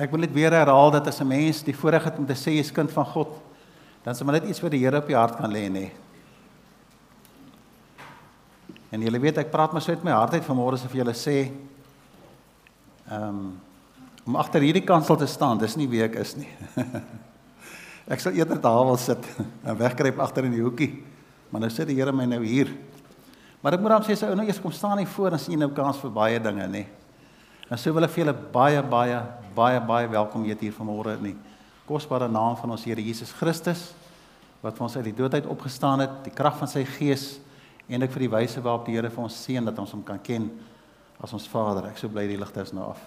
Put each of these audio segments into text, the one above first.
Ek wil net weer herhaal dat as 'n mens die voorreg het om te sê jy's kind van God, dan sê maar net iets wat die Here op jou hart kan lê nê. En julle weet ek praat maar so uit my hart uit vanmôre as of julle sê ehm um, om agter hierdie kansel te staan, dis nie wie ek is nie. ek sal eerder daar wil sit en wegkruip agter in die hoekie. Maar nou sit die Here my nou hier. Maar ek moet dan sê as ou nou eers kom staan hier voor en sien jy nou kans vir baie dinge nê. En so wil ek vir julle baie baie baie baie welkom heet hier vanmôre in die kosbare naam van ons Here Jesus Christus wat vir ons uit die dood uit opgestaan het, die krag van sy gees en ek vir die wyse waarop die Here vir ons seën dat ons hom kan ken as ons Vader. Ek so bly die ligte is nou af.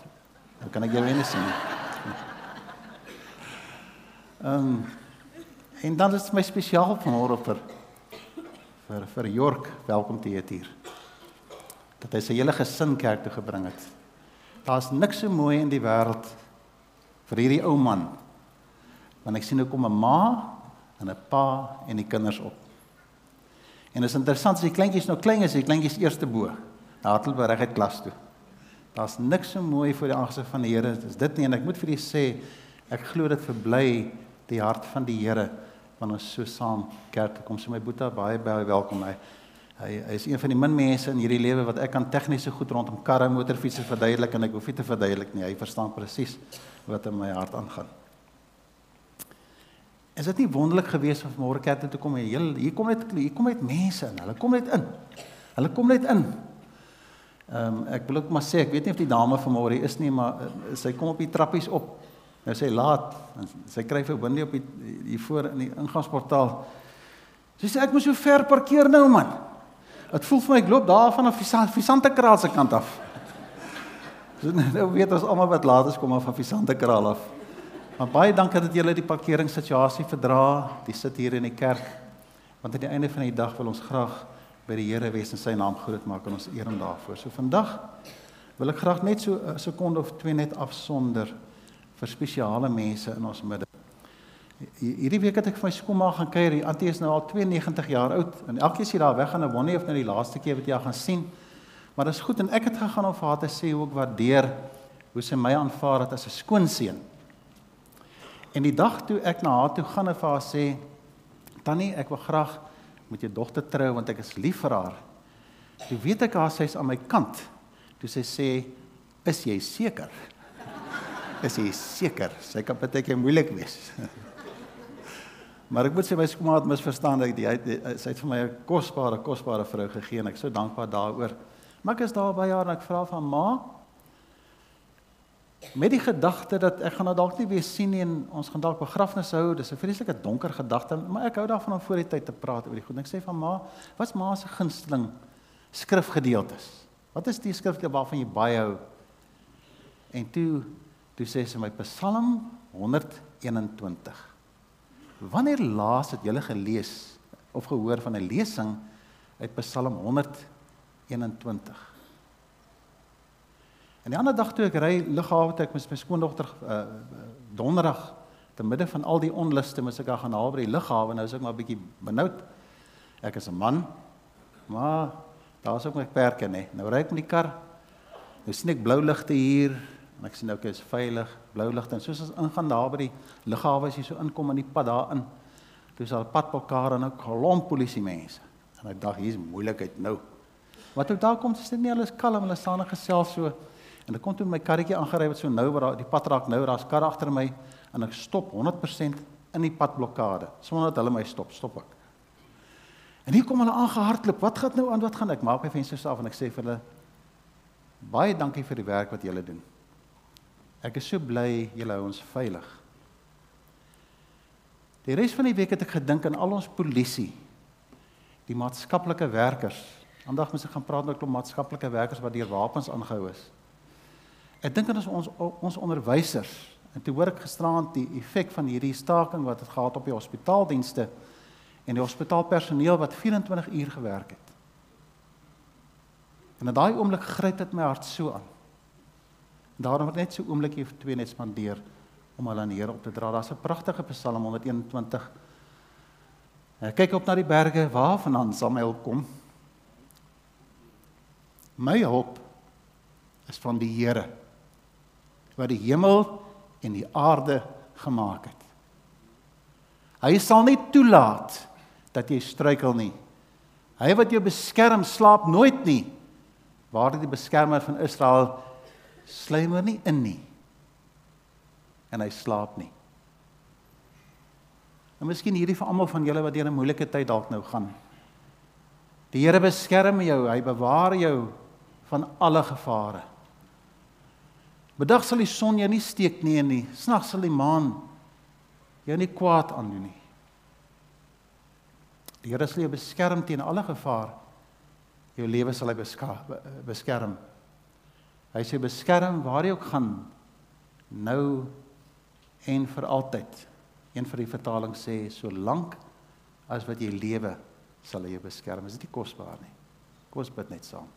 Dan kan ek jou weer sien. Ehm um, en dan is my spesiaal vanmôre vir vir vir Jork welkom te heet hier. Dat hy sy hele gesin kerk toe gebring het. Daar's niks so mooi in die wêreld vir hierdie ou man. Want ek sien hoe kom 'n ma en 'n pa en die kinders op. En is interessant as die kleintjies nou klein is, die kleintjies eerste bo. Daar het hulle bereg uit klas toe. Daar's niks so mooi vir die aangesig van die Here as dit nie en ek moet vir julle sê ek glo dit verbly die hart van die Here wanneer ons so saam kerk kom. So my boetie baie baie welkom hy. Hy hy is een van die min mense in hierdie lewe wat ek kan tegniese goed rondom karre, motorfietsse verduidelik en ek hoef nie te verduidelik nie. Hy verstaan presies wat in my hart aangaan. Is dit nie wonderlik geweest om môre kerk toe te kom en hier kom net hier kom net mense in. Hulle kom net in. Hulle kom net in. Ehm um, ek wil ook maar sê ek weet nie of die dame vanmôre is nie, maar uh, sy kom op die trappies op. Nou sê laat en sy kry vir Windy op die hier voor in die ingangsportaal. Sy sê ek moet so ver parkeer nou man. Dit voel vir my ek loop daar van af Visante Kraal se kant af. Nou weet ons almal wat laat is kom af van Visante Kraal af. Maar baie dankie dat julle die parkeringssituasie verdra. Dis sit hier in die kerk. Want aan die einde van die dag wil ons graag by die Here wees en sy naam groot maak en ons eer hom daarvoor. So vandag wil ek graag net so 'n sekonde of twee net afsonder vir spesiale mense in ons midde. Hierdie week het ek vir my skoonma gaan kuier. Die antie is nou al 92 jaar oud en elke keer as jy daar weg gaan, wonder jy of nou die laaste keer wat jy haar gaan sien. Maar dit is goed en ek het gegaan om vir haar te sê hoe ek waardeer hoe sy my aanvaar het as 'n skoonseun. En die dag toe ek na haar toe gaan en vir haar sê, "Tannie, ek wil graag met jou dogter trou want ek is lief vir haar. Toe weet ek haar sy's aan my kant. Toe sy sê, "Is jy seker?" Is jy seker? Sy kan baie keer moeilik wees. maar ek moet sê my skoonma het misverstaan dat hy sy het vir my 'n kosbare kosbare vrou gegee en ek sou dankbaar daaroor. Maar ek is daar by haar en ek vra van ma, met die gedagte dat ek gaan nou dalk nie weer sien nie en ons gaan dalk begrafnisse hou. Dis 'n vreeslike donker gedagte, maar ek hou daarvan om voor die tyd te praat oor die goed. En ek sê van ma, wat's ma se gunsteling skrifgedeeltes? Wat is die skrifte waarvan jy baie hou? En toe toe sê sy my Psalm 121. Wanneer laas het jy gelees of gehoor van 'n lesing uit Psalm 121? En die ander dag toe ek ry lughawe toe ek met my skoondogter uh, donderdag te midde van al die onluste moet ek gaan haal by die lughawe nou is ek maar bietjie benoud. Ek is 'n man. Maar daar's ook my perke nê. Nou ry ek met die kar. Nou sien ek blou ligte hier en ek sien nou ek is veilig, blou ligte en soos ons ingaan daar by die lughawe as jy so inkom in die pad daarin. Dis al padblokkade en 'n klomp polisie mense. En ek dink hier's moeilikheid nou. Wat ook daar kom, is dit nie alles kalm, hulle staan en gesels so En ek kom toe my karretjie aangery wat so nou waar die pad raak nou, daar's kar agter my en ek stop 100% in die padblokkade sonder dat hulle my stop, stop ek. En hier kom hulle aangehardloop. Wat gaan nou aan? Wat gaan ek maak my vensters af en ek sê vir hulle baie dankie vir die werk wat julle doen. Ek is so bly julle hou ons veilig. Die res van die week het ek gedink aan al ons polisie, die maatskaplike werkers. Aandag moet ek gaan praat met 'n klomp maatskaplike werkers wat deur wapens aangehou is. Ek dink aan ons ons onderwysers. En toe hoor ek gisteraand die effek van hierdie staking wat het gehad op die hospitaaldienste en die hospitaalpersoneel wat 24 uur gewerk het. En in daai oomblik gryp dit my hart so aan. Daarom het net so oomblikie of twee net spandeer om hulle aan die Here op te dra. Daar's 'n pragtige Psalm 121. Ek kyk op na die berge, waarvandaan sal my hulp kom? My hulp is van die Here wat die hemel en die aarde gemaak het. Hy sal nie toelaat dat jy struikel nie. Hy wat jou beskerm, slaap nooit nie. Waar die beskermer van Israel slymer nie in nie. En hy slaap nie. En miskien hierdie vir almal van julle wat deur 'n moeilike tyd dalk nou gaan. Die Here beskerm jou, hy bewaar jou van alle gevare. Bedag sal die son jou nie steek nie en nie. Snags sal die maan jou nie kwaad aandoen nie. Die Here sal jou beskerm teen alle gevaar. Jou lewe sal hy beskerm. Hy sê beskerm waar jy ook gaan nou en vir altyd. Een van die vertalings sê solank as wat jy lewe sal hy jou beskerm. Is dit nie kosbaar nie? Kom ons bid net saam.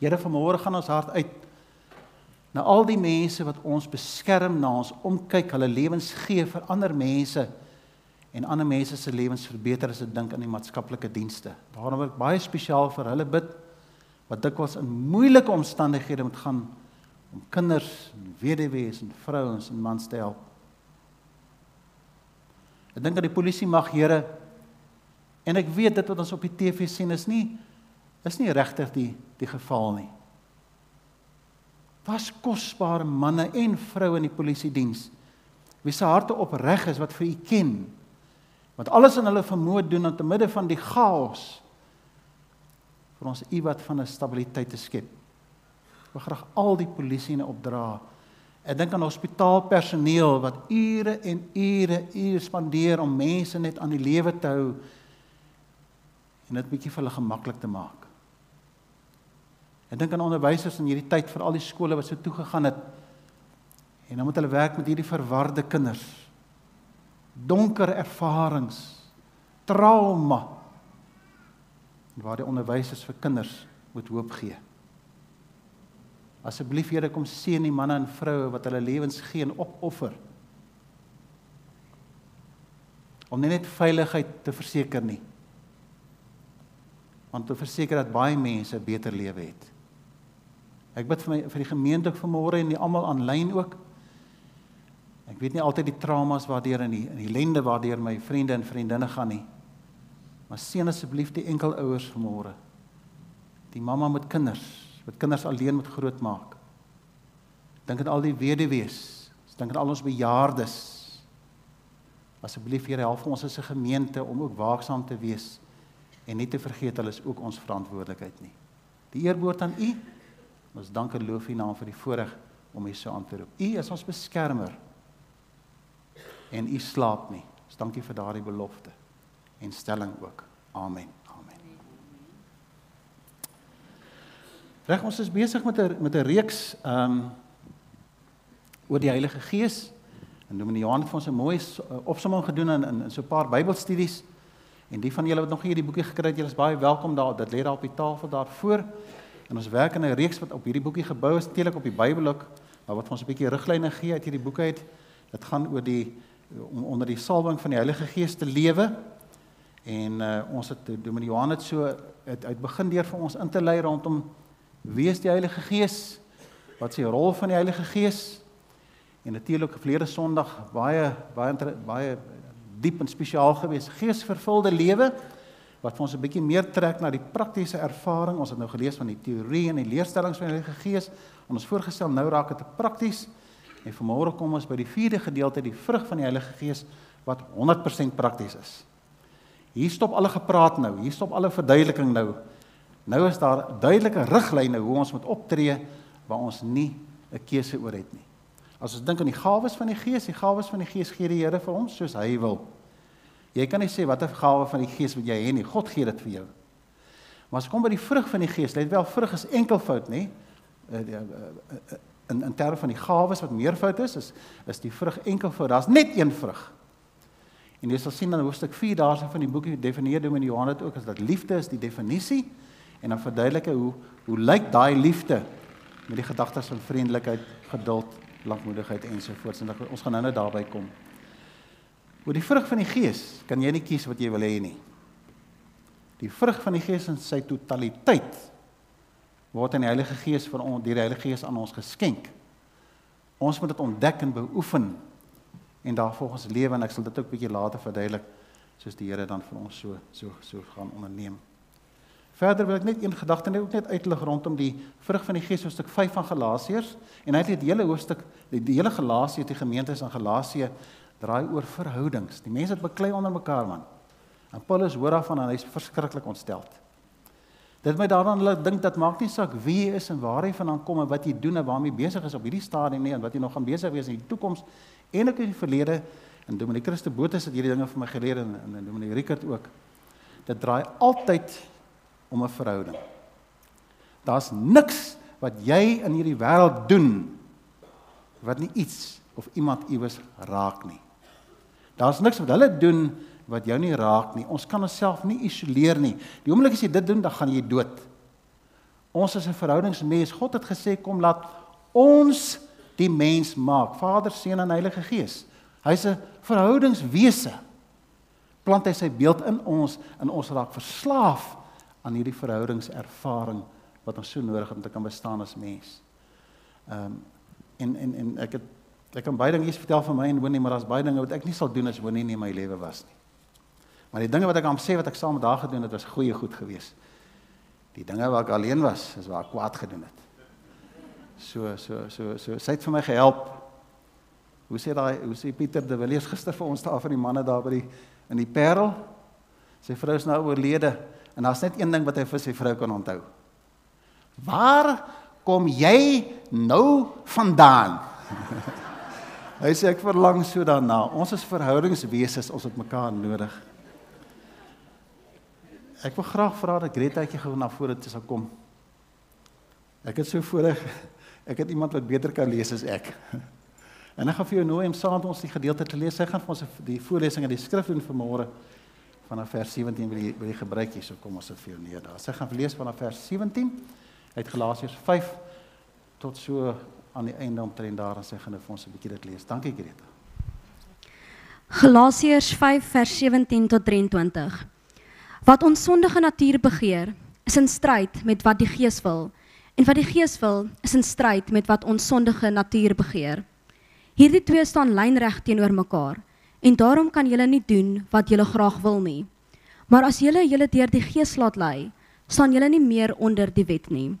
Here vanmôre gaan ons hart uit na al die mense wat ons beskerm, na ons omkyk, hulle lewens gee vir ander mense en ander mense se lewens verbeter as dit dink aan die maatskaplike dienste. Daarom wil ek baie spesiaal vir hulle bid wat dikwels in moeilike omstandighede moet gaan om kinders en weduwees en vrouens en mans te help. Ek dink dat die polisie mag Here en ek weet dit wat ons op die TV sien is nie is nie regtig die die geval nie. Was kosbare manne en vroue in die polisie diens wie se harte opreg is wat vir u ken wat alles in hulle vermoë doen om te midde van die chaos vir ons iewat van 'n stabiliteit te skep. Ek wil graag al die polisie in opdra. Ek dink aan hospitaalpersoneel wat ure en ure ure spandeer om mense net aan die lewe te hou en dit bietjie vir hulle gemaklik te maak. Ek dink aan onderwysers in hierdie tyd vir al die skole wat so toe gegaan het. En dan moet hulle werk met hierdie verwarde kinders donker ervarings, trauma waar die onderwysers vir kinders moet hoop gee. Asseblief Here kom seën die manne en vroue wat hulle lewens gee en opoffer. Om nie net veiligheid te verseker nie. Want te verseker dat baie mense 'n beter lewe het. Ek bid vir my vir die gemeente vanmôre en die almal aanlyn ook. Ek weet nie altyd die traumas waardeur in die in die ellende waardeur my vriende en vriendinne gaan nie. Maar seën asseblief die enkelouers vanmôre. Die mamma met kinders, wat kinders alleen moet grootmaak. Dink aan al die weduwees, dink aan al ons bejaardes. Asseblief Here help ons as 'n gemeente om ook waaksaam te wees en nie te vergeet hulle is ook ons verantwoordelikheid nie. Die eer behoort aan U. Ons dank en loof U naam vir die voorreg om U so aan te roep. U is ons beskermer en u slaap nie. Ons dankie vir daardie belofte en stelling ook. Amen. Amen. Reg ons is besig met 'n met 'n reeks ehm um, oor die Heilige Gees. En Dominee Johan het vir ons 'n mooi uh, opsomming gedoen in in, in so 'n paar Bybelstudies. En die van julle wat nog nie hierdie boekie gekry het, julle is baie welkom daar. Dit lê daar op die tafel daar voor. En ons werk in 'n reeks wat op hierdie boekie gebou is, teelik op die Bybel ook, maar wat vir ons 'n bietjie riglyne gee uit hierdie boek uit. Dit gaan oor die om onder die salwing van die Heilige Gees te lewe. En uh, ons het Dominee Johan het so het uit begin deur vir ons in te lei rondom wie is die Heilige Gees? Wat is die rol van die Heilige Gees? En natuurlik verlede Sondag baie baie baie diep en spesiaal geweest. Geesvervulde lewe wat vir ons 'n bietjie meer trek na die praktiese ervaring. Ons het nou gelees van die teorie en die leerstellings van die Heilige Gees. Ons voorgestel nou raak dit prakties. En vanmôre kom ons by die vierde gedeelte, die vrug van die Heilige Gees wat 100% prakties is. Hier stop alle gepraat nou, hier stop alle verduideliking nou. Nou is daar duidelike riglyne hoe ons moet optree waar ons nie 'n keuse oor het nie. As ons dink aan die gawes van die Gees, die gawes van die Gees gee die Here vir ons soos hy wil. Jy kan nie sê watter gawe van die Gees wat jy het nie. God gee dit vir jou. Maar as kom by die vrug van die Gees, let wel vrug is enkelvoud, nê? Uh, uh, uh, in in terme van die gawes wat meervoud is, is is die vrug enkelvoud. Daar's net een vrug. En jy sal sien in hoofstuk 4 daarso van die boekie definieer Dominee Johan dit ook as dat liefde is die definisie en dan verduidelik hy hoe hoe lyk daai liefde met die gedagtes van vriendelikheid, geduld, lankmoedigheid ensovoorts en ons gaan nou net daarby kom. Oor die vrug van die Gees kan jy nie kies wat jy wil hê nie. Die vrug van die Gees in sy totaliteit word aan die Heilige Gees vir ons deur die Heilige Gees aan ons geskenk Ons moet dit ontdek en beoefen en daarvolgens lewe en ek sal dit ook bietjie later verduidelik soos die Here dan vir ons so so so gaan onderneem. Verder wil ek net een gedagte net ook net uitlig rondom die vrug van die Gees hoofstuk 5 van Galasiërs en hy het die hele hoofstuk die, die hele Galasië die gemeentes in Galasië draai oor verhoudings. Die mense het beklei onder mekaar man. En Paulus hoor daarvan en hy's verskriklik ontsteld. Dit my daaraan laat dink dat maak nie saak wie jy is en waar jy vandaan kom en wat jy doen en waarmee besig is op hierdie stadium nie en wat jy nog gaan besig wees in die toekoms en ook in die verlede en Dominic Christe Botha het hierdie dinge vir my geleer en, en Dominic Rickert ook. Dit draai altyd om 'n verhouding. Daar's niks wat jy in hierdie wêreld doen wat nie iets of iemand iewers raak nie. Daar's niks wat hulle doen wat jou nie raak nie. Ons kan onsself nie isoleer nie. Die oomblik as jy dit doen, dan gaan jy dood. Ons is 'n verhoudingsmens. God het gesê kom laat ons die mens maak. Vader, Seun en Heilige Gees. Hy's 'n verhoudingswese. Plant hy sy beeld in ons en ons raak verslaaf aan hierdie verhoudingservaring wat ons so nodig het om te kan bestaan as mens. Ehm um, en en en ek het ek kan baie dinge vertel van my en Winnie, maar daar's baie dinge wat ek nie sal doen as Winnie nie in my lewe was nie. Maar die dinge wat ek aan sê wat ek saam met haar gedoen het, was goeie goed geweest. Die dinge waar ek alleen was, is waar ek kwaad gedoen het. So so so so sy het vir my gehelp. Hoe sê daai hoe sê Pieter de Villiers gister vir ons daar van die manne daar by die in die Parel? Sy vrou is nou oorlede en daar's net een ding wat hy vir sy vrou kan onthou. Waar kom jy nou vandaan? hy sê ek verlang so daarna. Ons is verhoudingswese, ons het mekaar nodig. Ek wil graag vra dat Gretaatjie gou na vore toe sal kom. Ek het so voorreg ek het iemand wat beter kan lees as ek. En ek gaan vir jou nooi om saam met ons die gedeelte te lees. Sy gaan vir ons die voorlesing uit die skrif doen vanmôre vanaf vers 17 wil jy wil jy gebruik hier so kom ons dit vir jou neer daar. Sy gaan lees vanaf vers 17 uit Galasiërs 5 tot so aan die einde omtrent daar en sy gaan vir ons 'n bietjie dit lees. Dankie Greta. Galasiërs 5 vers 17 tot 23. Wat ons sondige natuur begeer, is in stryd met wat die Gees wil, en wat die Gees wil, is in stryd met wat ons sondige natuur begeer. Hierdie twee staan lynreg teenoor mekaar, en daarom kan julle nie doen wat julle graag wil nie. Maar as julle julle deur die Gees laat lei, staan julle nie meer onder die wet nie.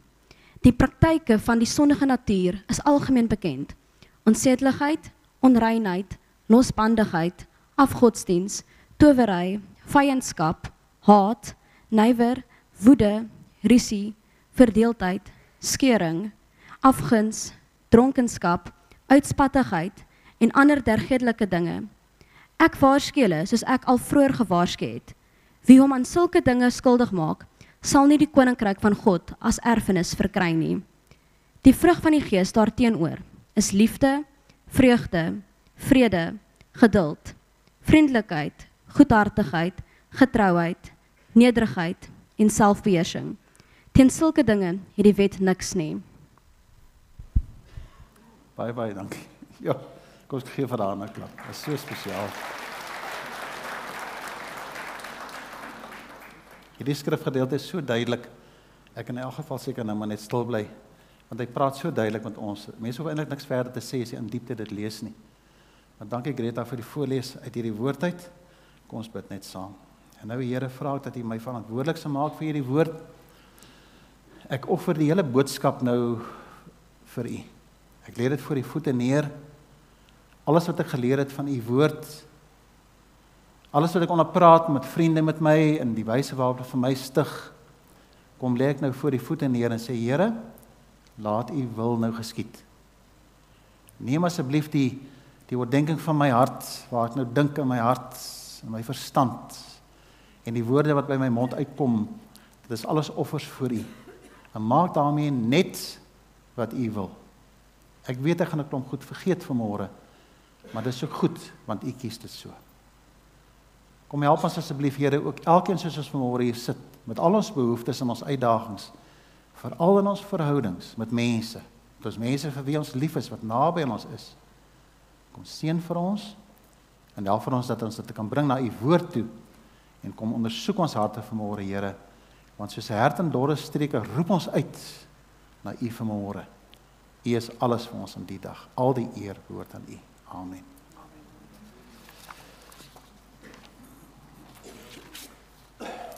Die praktyke van die sondige natuur is algemeen bekend. Onsedeligheid, onreinheid, losbandigheid, afgodsdiens, towery, vyandskap, haat, nywer, woede, risie, verdeeldheid, skeuring, afguns, dronkenskap, uitspattigheid en ander dergedelike dinge. Ek waarsku julle soos ek al vroeër gewaarsku het. Wie hom aan sulke dinge skuldig maak, sal nie die koninkryk van God as erfenis verkry nie. Die vrug van die Gees daarteenoor is liefde, vreugde, vrede, geduld, vriendelikheid, goedhartigheid, getrouheid, nederigheid en selfbeheersing. Teen sulke dinge het die wet niks nie. Baie baie dankie. Ja, kom ons gee vir haar 'n klap. Dit is so spesiaal. Hierdie skrifgedeelte is so duidelik. Ek in elk geval seker nou maar net stil bly want hy praat so duidelik met ons. Mense hoef eintlik niks verder te sê as jy in diepte dit lees nie. Maar dankie Greta vir die voorlees uit hierdie woord uit. Kom ons bid net saam. En nou Here vra ek dat U my verantwoordelik sal maak vir hierdie woord. Ek offer die hele boodskap nou vir U. Ek lê dit voor U voete neer. Alles wat ek geleer het van U woord. Alles wat ek onderpraat met vriende met my in die wyse waarop dit vir my stig. Kom lê ek nou voor U voete neer en sê Here, laat U wil nou geskied. Neem asseblief die die oordeenking van my hart waar ek nou dink in my hart en my verstand en die woorde wat by my mond uitkom, dit is alles offers vir U. En maak daarmee net wat U wil. Ek weet ek gaan 'n klomp goed vergeet vanmôre, maar dit is ook goed want U kies dit so. Kom help ons asseblief Here ook elkeen soos ons vanmôre hier sit met al ons behoeftes en ons uitdagings, veral in ons verhoudings met mense. Dit is mense vir wie ons lief is, wat naby aan ons is. Kom seën vir ons en help vir ons dat ons dit kan bring na U woord toe en kom ondersoek ons harte vanmôre Here want soos 'n hert in dorre streke roep ons uit na U vanmôre U is alles vir ons in die dag. Al die eer behoort aan U. Amen.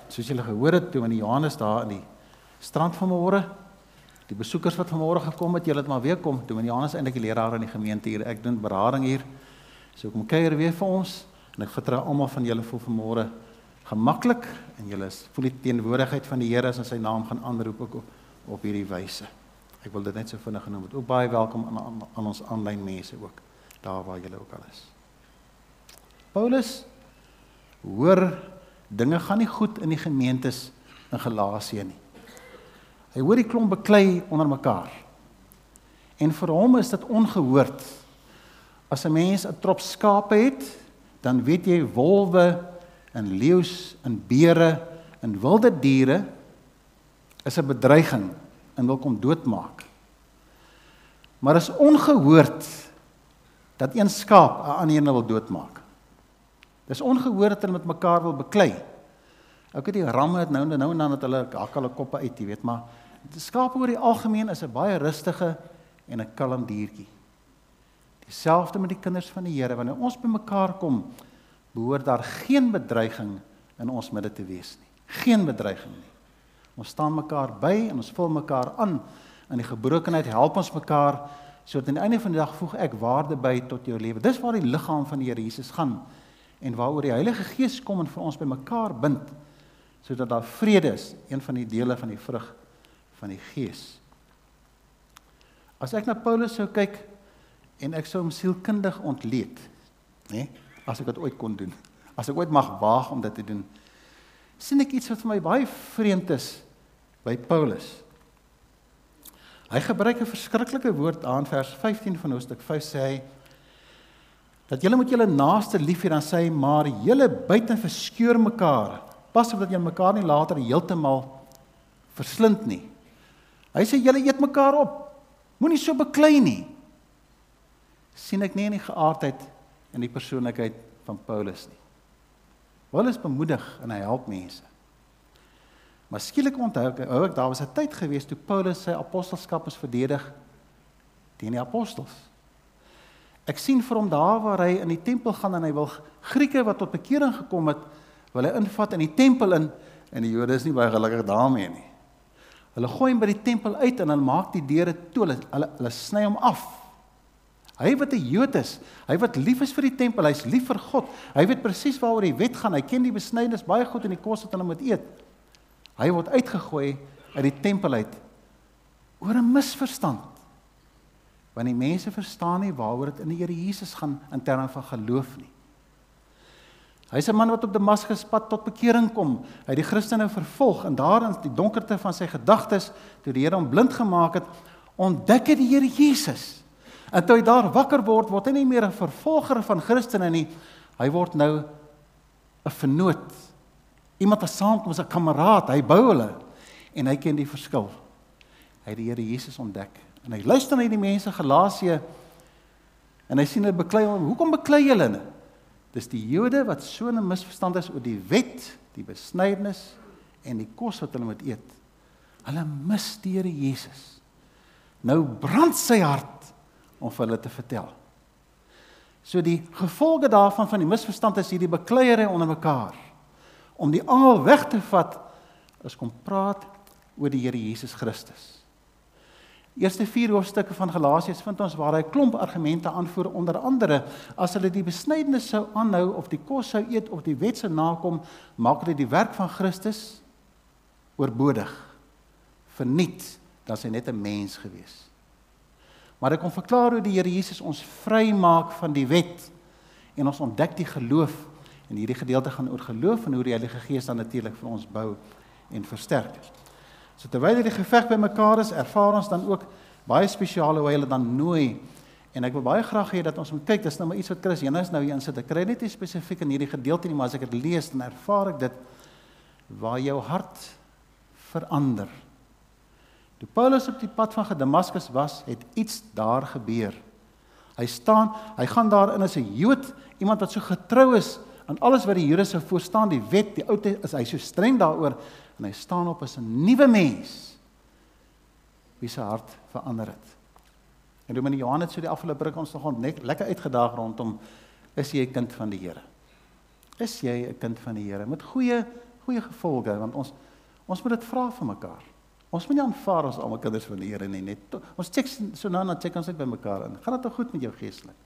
Soos julle gehoor het toe in Johannes daar in die strand vanmôre, die besoekers wat vanmôre gekom het, julle het maar weer kom. Toe in Johannes eintlik die leraar in die gemeente hier. Ek doen berading hier. So kom kuier weer vir ons en ek vertrou almal van julle voel vanmôre gemaklik en julle voel die teenwoordigheid van die Here as in sy naam gaan aanroep ook op, op hierdie wyse. Ek wil dit net so vinnig genoem het. Ook baie welkom aan, aan ons aanlyn mense ook daar waar julle ook al is. Paulus hoor dinge gaan nie goed in die gemeentes in Galasië nie. Hy hoor die klomp beklei onder mekaar. En vir hom is dit ongehoord. As 'n mens 'n trop skape het, dan weet jy wolwe en leeu's en beere en wilde diere is 'n bedreiging en wil kom doodmaak. Maar is ongehoord dat een skaap 'n ander een wil doodmaak. Dis ongehoord dat hulle met mekaar wil beklei. Ook die ramme het nou nou en dan dat hulle hak hulle koppe uit, jy weet, maar die skaap oor die algemeen is 'n baie rustige en 'n kalm diertjie. Dieselfde met die kinders van die Here, wanneer ons bymekaar kom, behoort daar geen bedreiging in ons midde te wees nie. Geen bedreiging nie. Ons staan mekaar by en ons vul mekaar aan. In die gebrokenheid help ons mekaar sodat aan die einde van die dag voeg ek waarde by tot jou lewe. Dis waar die liggaam van die Here Jesus gaan en waaroor die Heilige Gees kom en vir ons bymekaar bind sodat daar vrede is, een van die dele van die vrug van die Gees. As ek na Paulus sou kyk en ek sou hom sielkundig ontleed, nê? Nee, as ek dit ooit kon doen. As ek ooit mag waag om dit te doen, sien ek iets wat vir my baie vreemd is by Paulus. Hy gebruik 'n verskriklike woord aan vers 15 van hoofstuk 5 sê hy dat julle moet julle naaste lief hê dan sê hy maar julle buite verskeur mekaar. Pas op dat julle mekaar nie later heeltemal verslind nie. Hy sê julle eet mekaar op. Moenie so beklei nie. sien ek nie in die geaardheid en die persoonlikheid van Paulus nie. Paulus bemoedig en hy help mense. Maar skielik onthou ek, hou ek daar was 'n tyd gewees toe Paulus sy apostelskap is verdedig teen die apostels. Ek sien vir hom daar waar hy in die tempel gaan en hy wil Grieke wat tot bekering gekom het, wil hy invat in die tempel in en die Jode is nie baie gelukkig daarmee nie. Hulle gooi hom by die tempel uit en hulle maak die deure toe. Hulle hulle, hulle sny hom af. Hy wat 'n Jood is, hy wat lief is vir die tempel, hy's lief vir God. Hy weet presies waaroor die wet gaan. Hy ken die besnydenis baie goed en die kos wat hulle moet eet. Hy word uitgegooi uit die tempel uit oor 'n misverstand. Want die mense verstaan nie waaroor dit in die Here Jesus gaan in terme van geloof nie. Hy's 'n man wat op Damaskus pad tot bekering kom. Hy het die Christene vervolg en daar in die donkerte van sy gedagtes, toe die Here hom blind gemaak het, ontdek hy die Here Jesus. En toe hy daar wakker word, word hy nie meer 'n vervolger van Christene nie. Hy word nou n vernoot Iemand wat saamkom as 'n kameraad, hy bou hulle en hy ken die verskil. Hy het die Here Jesus ontdek en hy luister na die mense Galasië en hy sien hulle beklei hom. Hoekom beklei julle hulle? Dis die Jode wat so 'n misverstand is oor die wet, die besnydenis en die kos wat hulle moet eet. Hulle mis die Here Jesus. Nou brand sy hart om vir hulle te vertel. So die gevolge daarvan van die misverstand is hierdie bekleierery onder mekaar om die angel weg te vat is kom praat oor die Here Jesus Christus. Eerste 4 hoofstukke van Galasiërs vind ons waar hy klomp argumente aanvoer onder andere as hulle die besnydenis sou aanhou of die kos sou eet of die wet sou nakom, maak dit die werk van Christus oorbodig. Verniet dat hy net 'n mens gewees. Maar ek kom verklaar hoe die Here Jesus ons vrymaak van die wet en ons ontdek die geloof En hierdie gedeelte gaan oor geloof en hoe die Heilige Gees dan natuurlik vir ons bou en versterk. So terwyl hierdie geveg by mekaar is, ervaar ons dan ook baie spesiale hoe hulle dan nooi. En ek wil baie graag hê dat ons moet kyk, dis nou maar iets wat Chris Jenus nou hier insit. Ek kry net nie spesifiek in hierdie gedeelte nie, maar as ek dit lees dan ervaar ek dit waar jou hart verander. Toe Paulus op die pad van Damaskus was, het iets daar gebeur. Hy staan, hy gaan daar in as 'n Jood, iemand wat so getrou is aan alles wat die Here se voorstaan, die wet, die ou is hy so streng daaroor en hy staan op as 'n nuwe mens wie se hart verander het. En Dominee Johan het so die afgelope breek ons nogal net lekker uitgedaag rondom is jy 'n kind van die Here? Is jy 'n kind van die Here met goeie goeie gevolge want ons ons moet dit vra vir mekaar. Ons moet nie aanvaar ons almal kinders van die Here nie net. Ons check so nou na check ons net by mekaar in. Gaan dit goed met jou geestelik?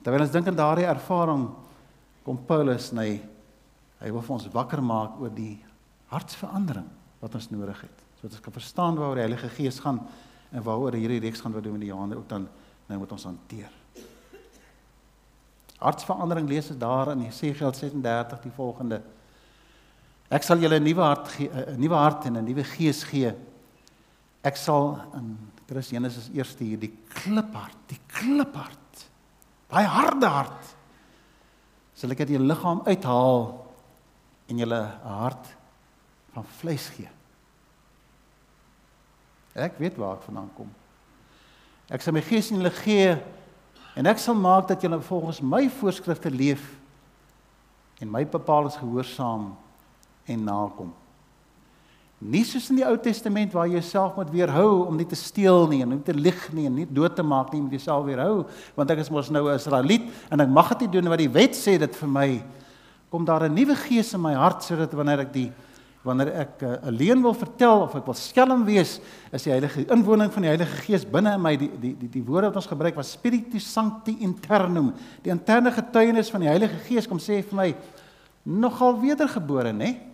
Terwyl ons dink aan daardie ervaring kom Paulus na hy, hy wil vir ons wakker maak oor die hartsverandering wat ons nodig het. Sodat ons kan verstaan waaroor die Heilige Gees gaan en waaroor hierdie reeks gaan wat doen met die Johanne ook dan nou moet ons hanteer. Hartsverandering lees ons daar in Jesegiel 36 die volgende. Ek sal julle 'n nuwe hart gee, 'n nuwe hart en 'n nuwe gees gee. Ek sal in Christus Genesis eerste hier die kliphart, die kliphart. Daai harde hart sal ek uit julle liggaam uithaal en julle 'n hart van vleis gee. Ek weet waar ek vandaan kom. Ek sal my gees in julle gee en ek sal maak dat julle volgens my voorskrifte leef en my bepalinge gehoorsaam en nakom. Nie soos in die Ou Testament waar jy jouself moet weerhou om nie te steel nie en nie te lieg nie en nie dood te maak nie, moet jouself weerhou want ek is mos nou 'n Israeliet en ek mag dit nie doen wat die wet sê dit vir my kom daar 'n nuwe gees in my hart sodat wanneer ek die wanneer ek uh, alleen wil vertel of ek wil skelm wees, is die heilige inwoning van die Heilige Gees binne in my die die die, die woorde wat ons gebruik was spiritus sancti internum. Die interne getuienis van die Heilige Gees kom sê vir my nogal wedergebore, nê?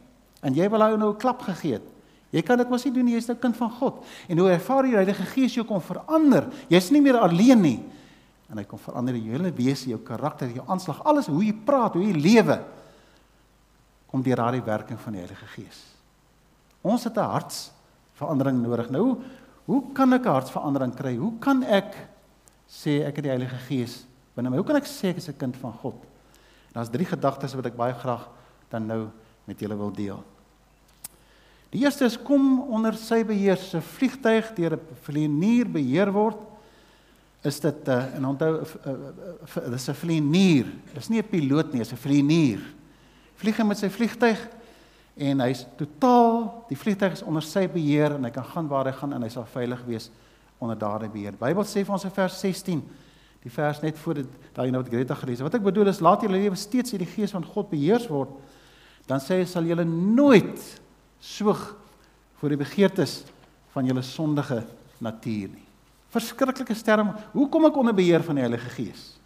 En jy wil hy nou 'n klap gegee het. Jy kan dit mos nie doen nie, jy's nou kind van God. En hoe ervaar jy die Heilige Gees jou kom verander? Jy's nie meer alleen nie. En hy kom verander jou hele wese, jou karakter, jou aanslag, alles hoe jy praat, hoe jy lewe kom deur daardie werking van die Heilige Gees. Ons het 'n hartsverandering nodig. Nou, hoe kan ek 'n hartsverandering kry? Hoe kan ek sê ek het die Heilige Gees binne my? Hoe kan ek sê ek is 'n kind van God? Daar's drie gedagtes wat ek baie graag dan nou met julle wil deel. Die eerste is kom onder sy beheer. 'n Vliegtyg deur 'n vlieënier beheer word is dit uh, en onthou uh, uh, dis 'n vlieënier. Dis nie 'n piloot nie, dis 'n vlieënier vlieg hy met sy vliegtyg en hy's totaal die vliegtyg is onder sy beheer en hy kan gaan waar hy gaan en hy sal veilig wees onder daardie beheer. Bybel sê vir ons in vers 16 die vers net voor dit daai nou wat Greta gelees het. Wat ek bedoel is laat julle lewe steeds deur die gees van God beheers word. Dan sê hy sal julle nooit soog voor die begeertes van julle sondige natuur nie. Verskriklike sterm. Hoe kom ek onder beheer van die Heilige Gees?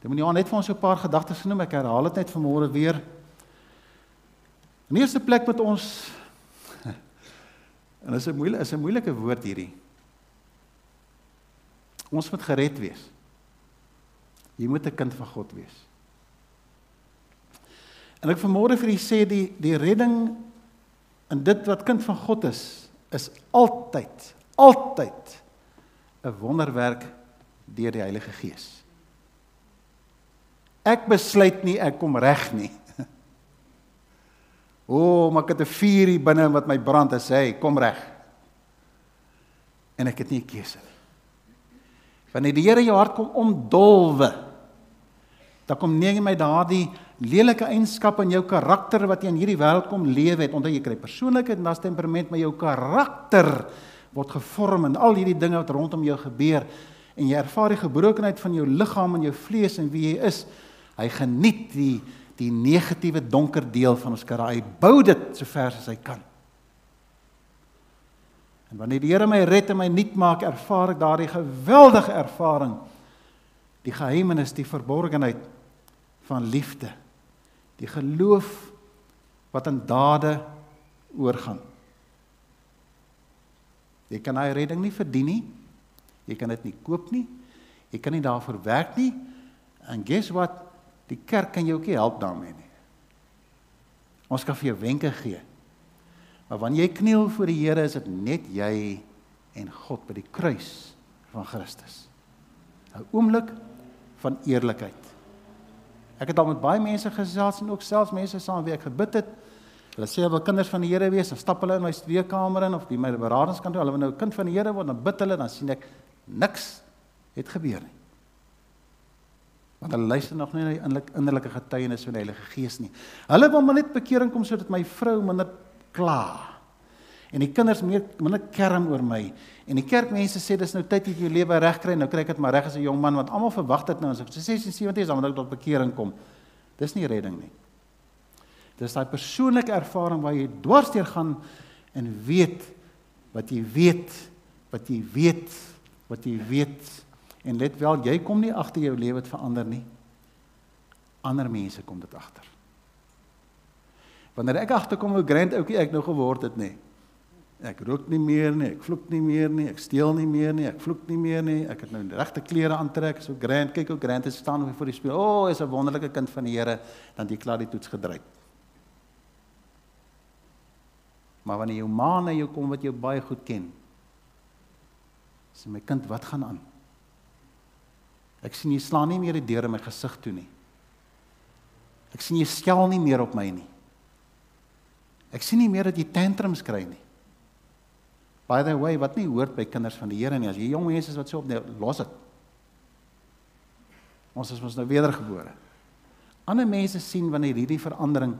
Dit moet nie net vir ons so 'n paar gedagtes genoem ek herhaal dit net vanmôre weer. In eerste plek met ons en dit is 'n moeilike is 'n moeilike woord hierdie. Ons moet gered wees. Jy moet 'n kind van God wees. En ek vanmôre vir u sê die die redding in dit wat kind van God is, is altyd altyd 'n wonderwerk deur die Heilige Gees. Ek besluit nie ek kom reg nie. O, oh, maar ek het 'n vuur hier binne wat my brand en sê, kom reg. En ek het nie 'n keuse nie. Wanneer die Here jou hart kom omdolwe, dan kom neem my daardie lelike eienskap in jou karakter wat jy in hierdie wêreld kom lewe het, omdat jy kry persoonlikheid en dan temperament met jou karakter word gevorm en al hierdie dinge wat rondom jou gebeur en jy ervaar die gebrokenheid van jou liggaam en jou vlees en wie jy is. Hy geniet die die negatiewe donker deel van ons karakter. Hy bou dit so ver as hy kan. En wanneer die Here my red en my nuut maak, ervaar ek daardie geweldige ervaring. Die geheimenis, die verborgenheid van liefde. Die geloof wat in dade oorgaan. Jy kan hy redding nie verdien nie. Jy kan dit nie koop nie. Jy kan nie daarvoor werk nie. And guess what? Die kerk kan jou ook nie help daarmee nie. Ons kan vir jou wenke gee. Maar wanneer jy kniel voor die Here, is dit net jy en God by die kruis van Christus. 'n Oomblik van eerlikheid. Ek het al met baie mense gesels en ook selfs mense saam wie ek gebid het. Hulle sê hulle wil kinders van die Here wees, dan stap hulle in my studeerkamer in of by my beradingskantoor, hulle wil nou kind van die Here word, dan bid hulle, dan sien ek niks het gebeur nie want hulle luister nog nie na die innerlike innerlike getuienis van die Heilige Gees nie. Hulle wil maar net bekering kom sodat my vrou minder kla. En die kinders meer minder kerm oor my. En die kerkmense sê dis nou tyd dat jy jou lewe regkry. Nou kry ek dit maar reg as 'n jong man want almal verwag dit nou as ek 76 is dan moet ek tot bekering kom. Dis nie redding nie. Dis daai persoonlike ervaring waar jy dwarsdeur gaan en weet wat jy weet, wat jy weet, wat jy weet. En let wel, jy kom nie agter jou lewe het verander nie. Ander mense kom dit agter. Wanneer ek agterkom hoe grand ouetjie ek nou geword het nê. Ek rook nie meer nie, ek vloek nie meer nie, ek steel nie meer nie, ek vloek nie meer nie. Ek het nou regte klere aantrek, so grand. Kyk hoe grand het staan voor die spieël. O, oh, is 'n wonderlike kind van die Here, dan jy klaar die toets gedryf. Maar wanneer jou ma na jou kom wat jou baie goed ken, sê my kind, wat gaan aan? Ek sien jy slaan nie meer die deur in my gesig toe nie. Ek sien jy skel nie meer op my nie. Ek sien nie meer dat jy tantrums kry nie. By the way, wat nie hoort by kinders van die Here nie. As jy jong mense is wat so op los dit. Ons is mos nou wedergebore. Ander mense sien wanneer hierdie verandering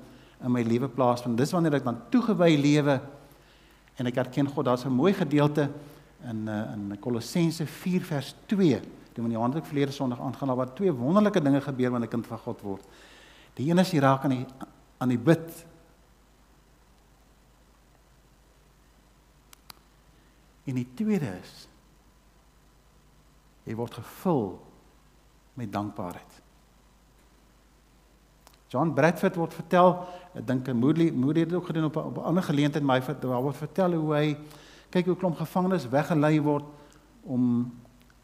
in my lewe plaasvind. Dis wanneer ek dan toegewy lewe en ek erken God, daar's 'n mooi gedeelte in uh, in Kolossense 4 vers 2. Dit moet Johannes ook verlede Sondag aangaan waar twee wonderlike dinge gebeur wanneer 'n kind van God word. Die een is hier raak aan die aan die bid. En die tweede is jy word gevul met dankbaarheid. John Bradford word vertel, ek dink Moody Moody het dit ook gedoen op 'n op 'n ander geleentheid, maar hy word vertel hoe hy kyk hoe klomp gevangenes weggelei word om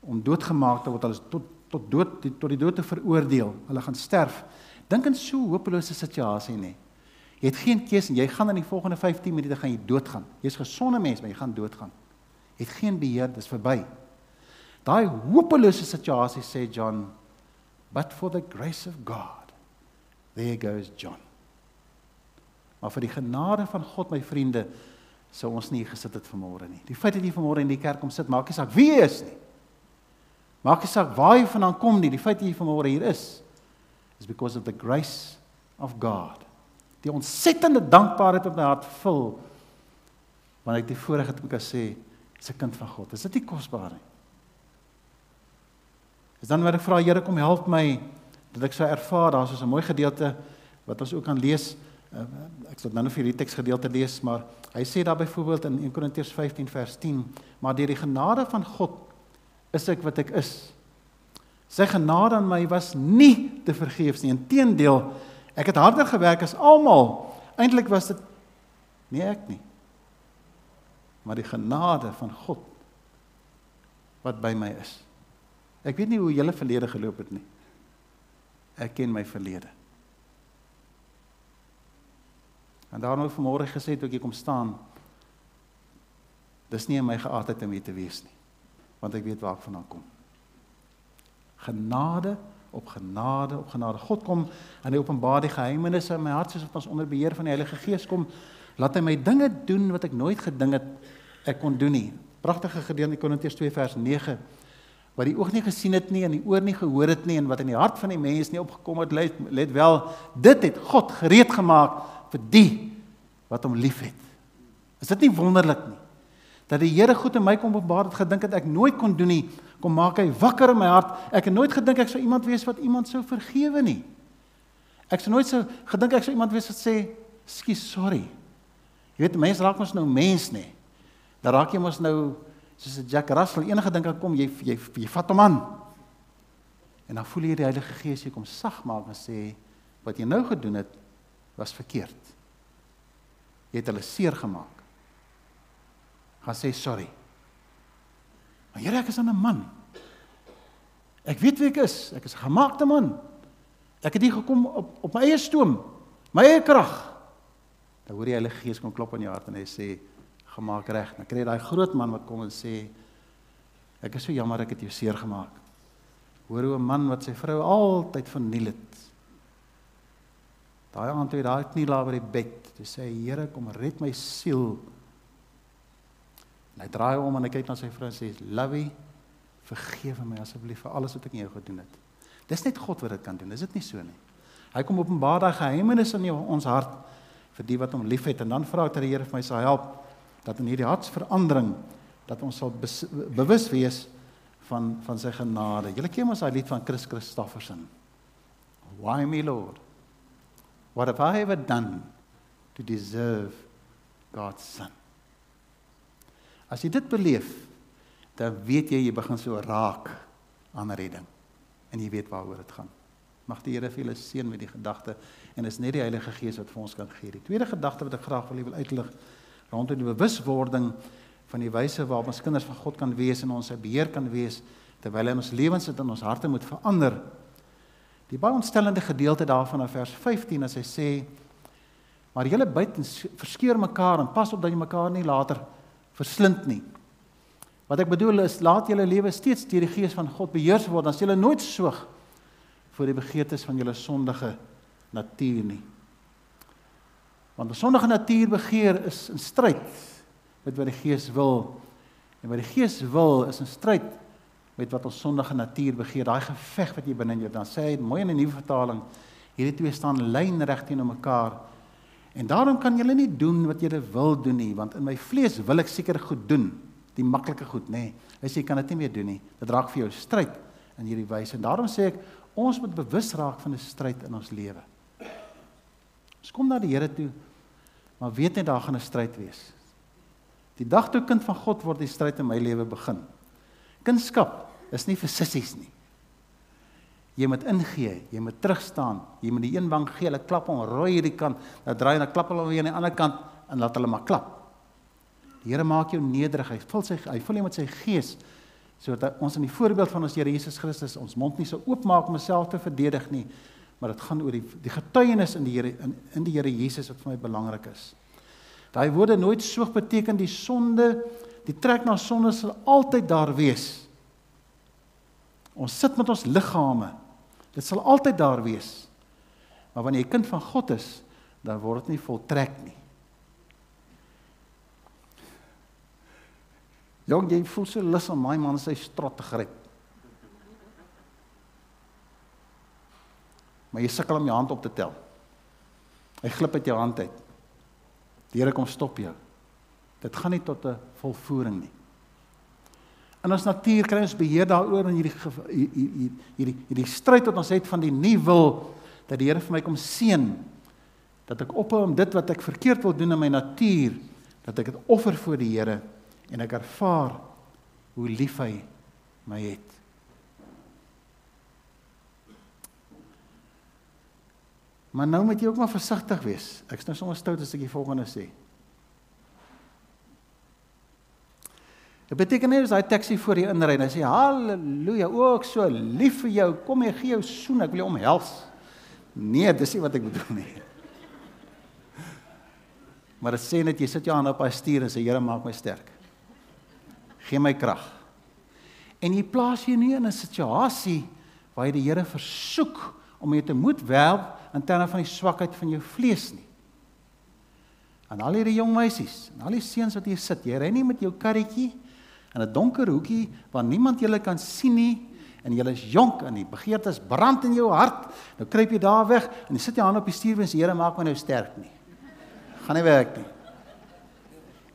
om doodgemaak te word, hulle tot tot dood tot die dood te veroordeel. Hulle gaan sterf. Dink in so 'n hopelose situasie nê. Jy het geen keuse en jy gaan in die volgende 15 minute gaan jy doodgaan. Jy's gesonde mens, maar jy gaan doodgaan. Het geen beheer, dis verby. Daai hopelose situasie sê John, but for the grace of God There goes John. Maar vir die genade van God, my vriende, sou ons nie gesit het vanmôre nie. Die feit dat jy vanmôre in die kerk kom sit, maak nie saak wie jy is nie. Maak nie saak waar jy vandaan kom nie. Die feit dat jy vanmôre hier is, is because of the grace of God. Die ontsettende dankbaarheid wat my hart vul wanneer ek die voorreg het om kan sê, "Dis 'n kind van God." Is dit nie kosbaar nie? Is dan wat ek vra, Here, kom help my dat ek sou ervaar daar's so 'n mooi gedeelte wat ons ook kan lees. Uh, ek sal nou nie vir die teksgedeelte lees, maar hy sê daar byvoorbeeld in 1 Korintiërs 15 vers 10, maar deur die genade van God is ek wat ek is. Sy genade aan my was nie te vergeefs nie. Inteendeel, ek het harder gewerk as almal. Eintlik was dit nie ek nie. Maar die genade van God wat by my is. Ek weet nie hoe julle verlede geloop het nie ek ken my verlede. En daarom het vanmôre gesê toe ek kom staan, dis nie in my geaardheid om hier te wees nie, want ek weet waar ek vandaan kom. Genade op genade op genade. God kom en hy openbaar die geheimenisse in my hart soos wat ons onder beheer van die Heilige Gees kom, laat hy my dinge doen wat ek nooit gedink het ek kon doen nie. Pragtige gedeelte Korintiërs 2 vers 9 wat die oog nie gesien het nie en die oor nie gehoor het nie en wat in die hart van die mens nie opgekom het let, let wel dit het God gereed gemaak vir die wat hom liefhet. Is dit nie wonderlik nie dat die Here goed in my kom openbaar het gedink het ek nooit kon doen nie kom maak hy wakker in my hart ek het nooit gedink ek sou iemand wees wat iemand sou vergewe nie ek sou nooit sou gedink ek sou iemand wees wat sê skus sorry jy weet mense raak mos nou mens nê dan raak jy mos nou soos 'n Jack Russell enige ding kan kom, jy jy jy vat hom aan. En dan voel jy die Heilige Gees hier kom sag maak en sê wat jy nou gedoen het was verkeerd. Jy het hulle seer gemaak. Gaan sê sorry. Maar Here, ek is 'n man. Ek weet wie ek is. Ek is 'n gemaakte man. Ek het hier gekom op op my eie stoom, my eie krag. Dan hoor jy Heilige Gees kom klop aan jou hart en hy sê gemaak reg. Dan kry jy daai groot man wat kom en sê ek is so jammer ek het jou seer gemaak. Hoor hoe 'n man wat sy vrou altyd verniel het. Daai aand toe daai knie laat by die bed, toe sê hy Here kom red my siel. En hy draai om en hy kyk na sy vrou en sê Lovey, vergewe my asseblief vir alles wat ek aan jou gedoen het. Dis net God wat dit kan doen. Is dit nie so nie? Hy kom openbaar daai geheimenisse in ons hart vir die wat hom liefhet en dan vra ek dat die Here vir my sal help dat in hierdie hartsverandering dat ons sal bewus wees van van sy genade. Julle ken mos daai lied van Chris Christofferson. Why me Lord? What have I ever done to deserve God's son? As jy dit beleef, dan weet jy jy begin so raak aan redding en jy weet waaroor dit gaan. Mag die Here vir julle seën met die gedagte en is net die Heilige Gees wat vir ons kan gee. Die tweede gedagte wat ek graag wil wil uitlig rondom die bewuswording van die wyse waarop ons kinders van God kan wees en ons sy beheer kan wees terwyl hy ons lewens in ons harte moet verander. Die baie ontstellende gedeelte daarvan in vers 15 as hy sê maar julle byt en verskeur mekaar en pas op dat jy mekaar nie later verslind nie. Wat ek bedoel is laat julle lewe steeds deur die gees van God beheers word, dan sal julle nooit soog voor die begeertes van julle sondige natuur nie. Want 'n sondige natuur begeer is in stryd met wat die Gees wil. En wat die Gees wil is in stryd met wat ons sondige natuur begeer. Daai geveg wat jy binne in jou dan sê hy mooi in 'n nuwe vertaling, hierdie twee staan lynreg teenoor mekaar. En daarom kan jy nie doen wat jy wil doen nie, want in my vlees wil ek seker goed doen, die maklike goed, nê. Nee. Hy sê jy kan dit nie meer doen nie. Dit raak vir jou stryd in hierdie wyse. En daarom sê ek ons moet bewus raak van 'n stryd in ons lewe. Ons kom na die Here toe, maar weet net daar gaan 'n stryd wees. Die dag toe kind van God word, die stryd in my lewe begin. Kindskap is nie vir sissies nie. Jy moet ingee, jy moet terugstaan, jy moet die een wang gee, hulle klap om rooi hierdie kant, dan draai hulle klap hulle weer aan die ander kant en laat hulle maar klap. Die Here maak jou nederig, hy vul sy hy vul jou met sy gees sodat ons in die voorbeeld van ons Here Jesus Christus ons mond nie so oopmaak om onsself te verdedig nie, maar dit gaan oor die die getuienis in die Here in, in die Here Jesus wat vir my belangrik is. Daai woorde nooit soog beteken die sonde, die trek na sonde sal altyd daar wees. Ons sit met ons liggame. Dit sal altyd daar wees. Maar wanneer jy kind van God is, dan word dit nie voltrek nie. Jong, jy voel so lus om my man sy strot te gryp. Maar jy sukkel om jou hand op te tel. Hy glip uit jou hand uit. Die Here kom stop jou. Dit gaan nie tot 'n volvoering nie. In ons natuur kry ons beheer daaroor in hierdie hierdie hierdie hierdie stryd wat ons het van die nie wil dat die Here vir my kom seën dat ek ophou om dit wat ek verkeerd wil doen in my natuur dat ek dit offer voor die Here en ek ervaar hoe lief hy my het. Maar nou moet jy ook maar versigtig wees. Ek's nou sommer stout as ek die volgende sê. Dit beteken nie as hy taxi voor die inry en hy sê haleluja, o ek so lief vir jou, kom ek gee jou soen, ek wil jou omhels. Nee, dis nie wat ek bedoel nie. Maar dit sê net jy sit jou hand op hy stuur en sê Here maak my sterk. Gee my krag. En jy plaas jy nie in 'n situasie waar jy die Here versoek om jou te moet werp in terme van die swakheid van jou vlees nie. En al hierdie jong meisies, en al die seuns wat hier sit, jy ry nie met jou karretjie in 'n donker hoekie waar niemand julle kan sien nie en jy is jonk en die begeertes brand in jou hart. Nou kruip jy daar weg en jy sit jou hand op die stuurwiel en sê Here maak my nou sterk nie. Gaan nie werk nie.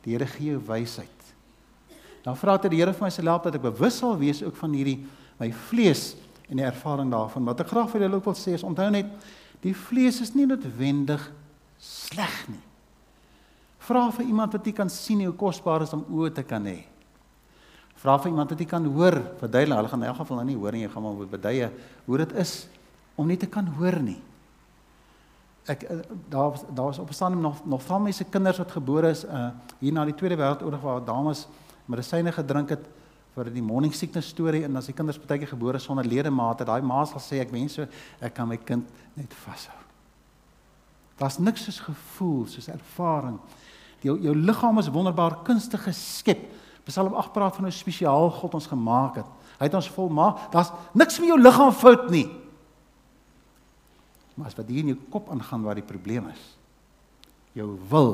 Die Here gee jou wysheid. Dan vra dit die Here vir my se help dat ek bewus sal wees ook van hierdie my vlees en die ervaring daarvan. Wat ek graag vir julle ook wil sê is onthou net Die vlees is nie noodwendig sleg nie. Vra vir iemand wat jy kan sien hoe kosbaar is om oë te kan hê. Vra vir iemand wat jy kan hoor, verduidelik, hulle gaan in elk geval nou nie hoor nie, jy gaan maar moet beduie hoe dit is om nie te kan hoor nie. Ek eh, daar daar was opstaan nog nog van my se kinders wat gebore is uh hier na die Tweede Wêreldoorlog waar dames medisyne gedrink het vir die morning sickness storie en as die kinders partyke gebore sonder ledemate, daai ma sal sê ek wens so ek kan my kind net vashou. Daar's niks soos gevoel, soos ervaring. Jou jou liggaam is wonderbaar kunstig geskep. Psalm 8 praat van hoe spesiaal God ons gemaak het. Hy het ons volmaak. Daar's niks met jou liggaam fout nie. Maar as wat hier in jou kop aangaan waar die probleem is. Jou wil.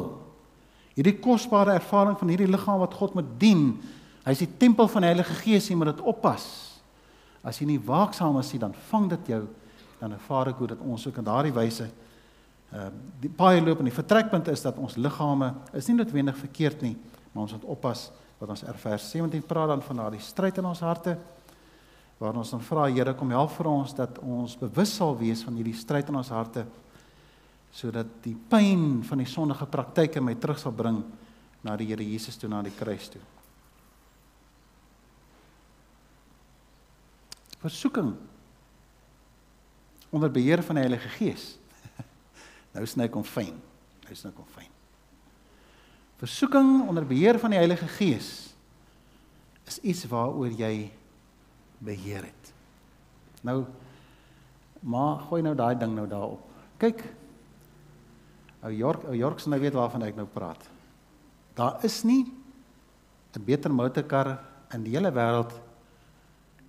Hierdie kosbare ervaring van hierdie liggaam wat God moet dien, Hy is die tempel van die Heilige Gees, jy moet dit oppas. As jy nie waaksaam is nie, dan vang dit jou. Dan ervaar ek hoe dat ons ook in daardie wyse uh die paai loop en die vertrekpunt is dat ons liggame is nie noodwendig verkeerd nie, Maar ons moet oppas wat ons er vers 17 praat dan van daardie stryd in ons harte waar ons dan vra Here kom help vir ons dat ons bewus sal wees van hierdie stryd in ons harte sodat die pyn van die sondige praktyke my terug sal bring na die Here Jesus toe na die kruis toe. Versoeking onder beheer van die Heilige Gees. nou sny kom fyn. Nou sny kom fyn. Versoeking onder beheer van die Heilige Gees is iets waaroor jy beheer het. Nou maar gooi nou daai ding nou daarop. Kyk, Ou York, ou York se nou weet waarvan ek nou praat. Daar is nie 'n beter motorkar in die hele wêreld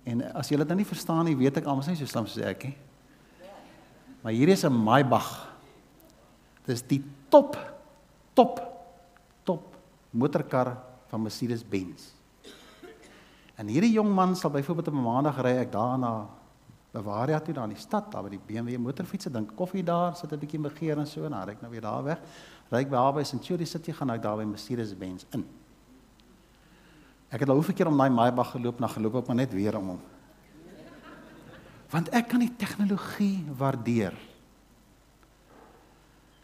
en as jy dit nou nie verstaan nie, weet ek almal sê so slim soos ek nie. Maar hier is 'n Maybach. Dis die top top top motorkar van Mercedes-Benz. En hierdie jong man sal byvoorbeeld op 'n maandag ry ek daarna Bavaria toe daar in die stad, daar by die BMW motorfietsse, dink koffie daar, sit 'n bietjie begeer en so en dan ry ek nou weer daar weg. Ry ek by by Century City gaan ek daar by Mercedes-Benz in. Ek het al hoeveel keer om daai Maybach geloop, na geloop op maar net weer om hom. Want ek kan die tegnologie waardeer.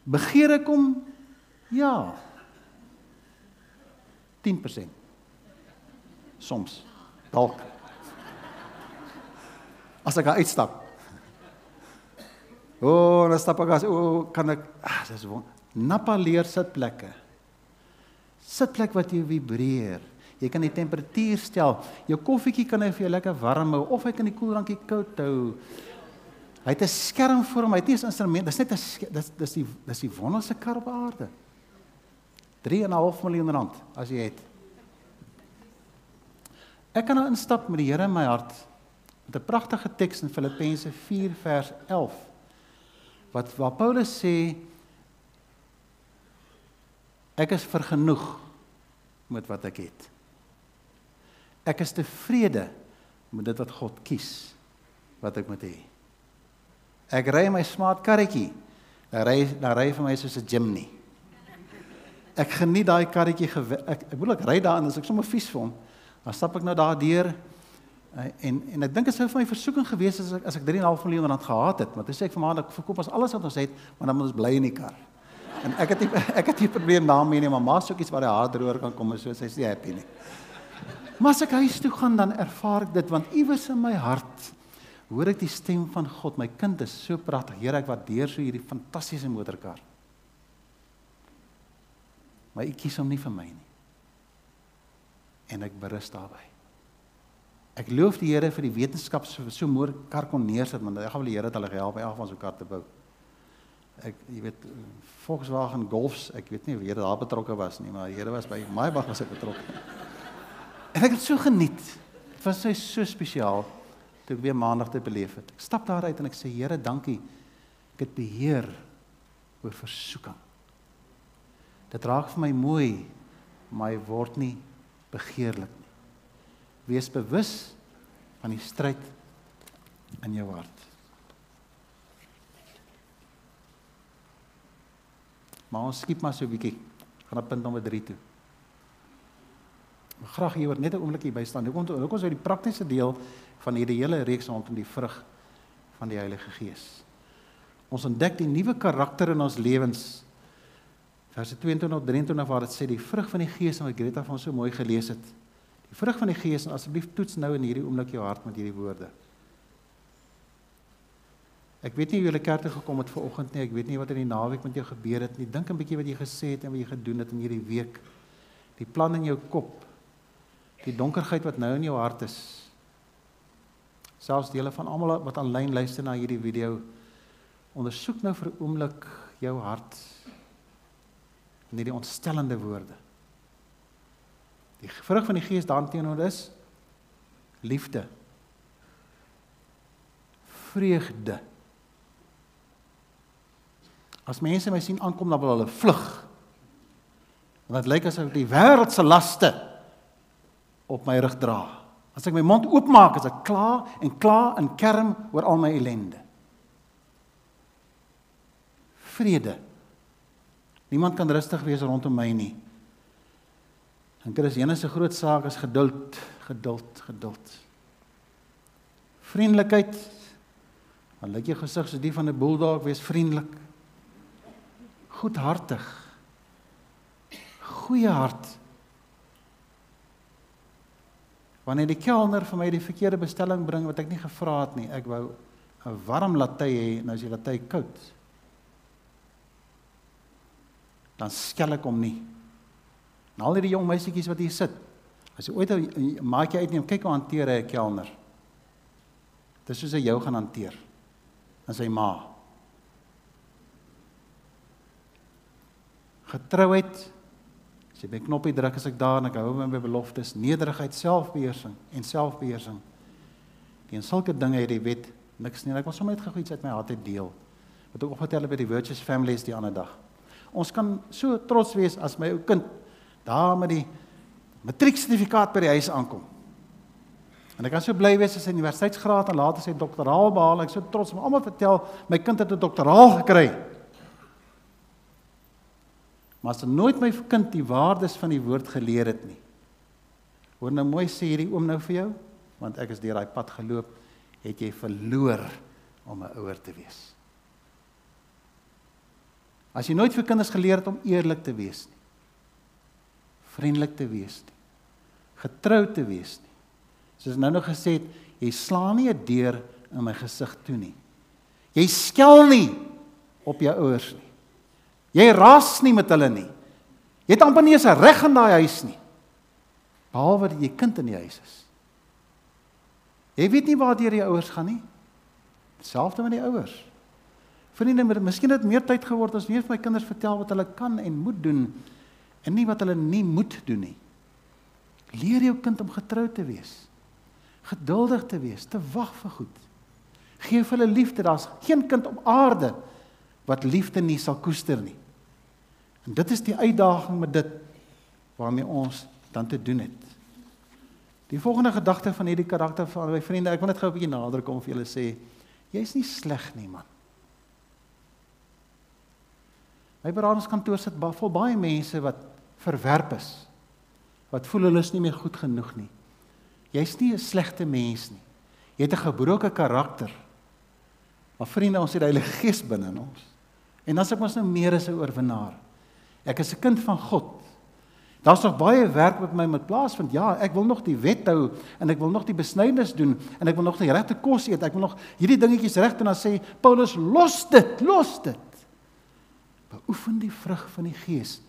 Begeer ek hom? Ja. 10%. Soms. Dalk as ek uitstap. O, oh, dan stap ek as o, oh, kan ek ah, dis won. Nappa leer sitplekke. Sitplek wat jy vibreer. Jy kan die temperatuur stel. Jou koffietjie kan hy vir jou lekker warm hou of hy kan die koeldrankie koud hou. Hy het 'n skerm vir hom. Hy het nie 'n instrument. Dis net 'n dis dis die dis die wonderlike kar op aarde. 3.5 miljoen rand as jy het. Ek kan nou instap met die Here in my hart 'n pragtige teks in Filippense 4 vers 11 wat waar Paulus sê ek is vergenoeg met wat ek het. Ek is tevrede met dit wat God kies wat ek moet hê. Ek ry my smart karretjie. Hy ry hy ry vir my soos 'n Jimny. Ek geniet daai karretjie ek ek bedoel ek ry daarin as ek sommer vies vir hom. Dan stap ek nou daar deur Uh, en en ek dink dit sou vir my versoeking gewees as ek as ek 3.5 miljoen rand gehad het, want hy sê ek vir maand ek verkoop as alles wat ons het, maar dan moet ons bly in die kar. En ek het nie, ek het nie probleem daarmee nie, maar maar so iets waar hy harder kan kom, so sy sê happy nie. Maar as ek huis toe gaan dan ervaar ek dit want iewers in my hart hoor ek die stem van God. My kind is so pragtig. Here, ek waardeer so hierdie fantastiese motorkar. Maar ek kies hom nie vir my nie. En ek berus daarby. Ek loof die Here vir die wetenskap so so mooi kar kon neersit, want ek gaan wel die Here het hulle gehelp by elk van so kar te bou. Ek jy weet Volkswagen Golfs, ek weet nie wie daar betrokke was nie, maar die Here was by Maybach was ek betrokke. En ek het so geniet. Dit was so so spesiaal toe ek weer maandag dit beleef het. Ek stap daar uit en ek sê Here, dankie. Ek het beheer oor versoeking. Dit raak vir my mooi, maar hy word nie begeerlik Wees bewus van die stryd in jou hart. Maar ons skiep maar so 'n bietjie. Gaan op punt nommer 3 toe. Ek graag hier net 'n oomblik hier by staan. Hoekom hoekom is dit die praktiese deel van hierdie hele reeks rondom die vrug van die Heilige Gees. Ons ontdek die nuwe karakter in ons lewens. Verse 22 tot 23 waar dit sê die vrug van die Gees wat Greta van so mooi gelees het. Die vrug van die Gees en asseblief toets nou in hierdie oomblik jou hart met hierdie woorde. Ek weet nie hoe jy kerk toe gekom het vanoggend nie. Ek weet nie wat in die naweek met jou gebeur het nie. Dink 'n bietjie wat jy gesê het en wat jy gedoen het in hierdie week. Die plan in jou kop. Die donkerheid wat nou in jou hart is. Selfs dele van almal wat aanlyn luister na hierdie video, ondersoek nou vir 'n oomblik jou hart. In hierdie ontstellende woorde. Die vrug van die Gees daarteenoor is liefde. Vreugde. As mense my sien aankom dan wil hulle vlug. Want dit lyk asof die wêreld se laste op my rug dra. As ek my mond oopmaak, is ek klaar en klaar en kerm oor al my ellende. Vrede. Niemand kan rustig wees rondom my nie. En Christene se groot saak is geduld, geduld, geduld. Vriendelikheid. Dan lyk jou gesig soos die van 'n bulldog, wees vriendelik. Goedhartig. Goeie hart. Wanneer die kelner vir my die verkeerde bestelling bring wat ek nie gevra het nie, ek wou 'n warm latte hê, nou is die latte koud. Dan skel ek hom nie. En al die jong meisietjies wat hier sit. As jy ooit 'n maatjie uitneem, kyk hoe hanteer hy 'n kelner. Dis soos hy jou gaan hanteer. En sy ma. Getrouheid. As jy by knoppie druk as ek daar en ek hou my beloftes, nederigheid, selfbeheersing en selfbeheersing. Teen sulke dinge het die wet niks nie. Ek wil sommer net gou iets uit my hart uit deel. Wat ek opgetel het by die Virtuous Families die ander dag. Ons kan so trots wees as my ou kind daar met die matrieksertifikaat by die huis aankom. En ek kan so bly wees as hy universiteitsgraad en later sy doktoraal behaal. Ek so trots om almal vertel my kind het 'n doktoraal gekry. Maar as hy nooit my kind die waardes van die woord geleer het nie. Hoor nou mooi sê hierdie oom nou vir jou, want ek is deur daai pad geloop, het jy verloor om 'n ouer te wees. As jy nooit vir kinders geleer het om eerlik te wees nie vriendelik te wees nie. Getrou te wees nie. Soos nou nog gesê het, jy slaan nie 'n deur in my gesig toe nie. Jy skel nie op jou ouers nie. Jy ras nie met hulle nie. Jy het amper nie eens 'n reg in daai huis nie. Behalwe dat jy kind in die huis is. Jy weet nie waar deur die ouers gaan nie. Selfs met die ouers. Vriende, miskien het meer tyd geword as weer vir my kinders vertel wat hulle kan en moet doen en nie wat hulle nie moet doen nie. Leer jou kind om getrou te wees. Geduldig te wees, te wag vir goed. Geef hulle liefde. Daar's geen kind op aarde wat liefde nie sal koester nie. En dit is die uitdaging met dit waarmee ons dan te doen het. Die volgende gedagte van hierdie karakter van my vriende, ek wil net gou 'n bietjie nader kom vir julle sê, jy's nie sleg nie, man. My beraadingskantoor sit vol baie mense wat verwerp is. Wat voel hulle is nie meer goed genoeg nie. Jy's nie 'n slegte mens nie. Jy het 'n gebroke karakter. Maar vriende, ons het die Heilige Gees binne in ons. En sê ek ons nou meer as 'n oorwinnaar. Ek is 'n kind van God. Daar's nog baie werk wat my moet plaasvind. Ja, ek wil nog die wet hou en ek wil nog die besnydenis doen en ek wil nog die regte kos eet. Ek wil nog hierdie dingetjies reg doen en dan sê Paulus, los dit, los dit. Beoefen die vrug van die Gees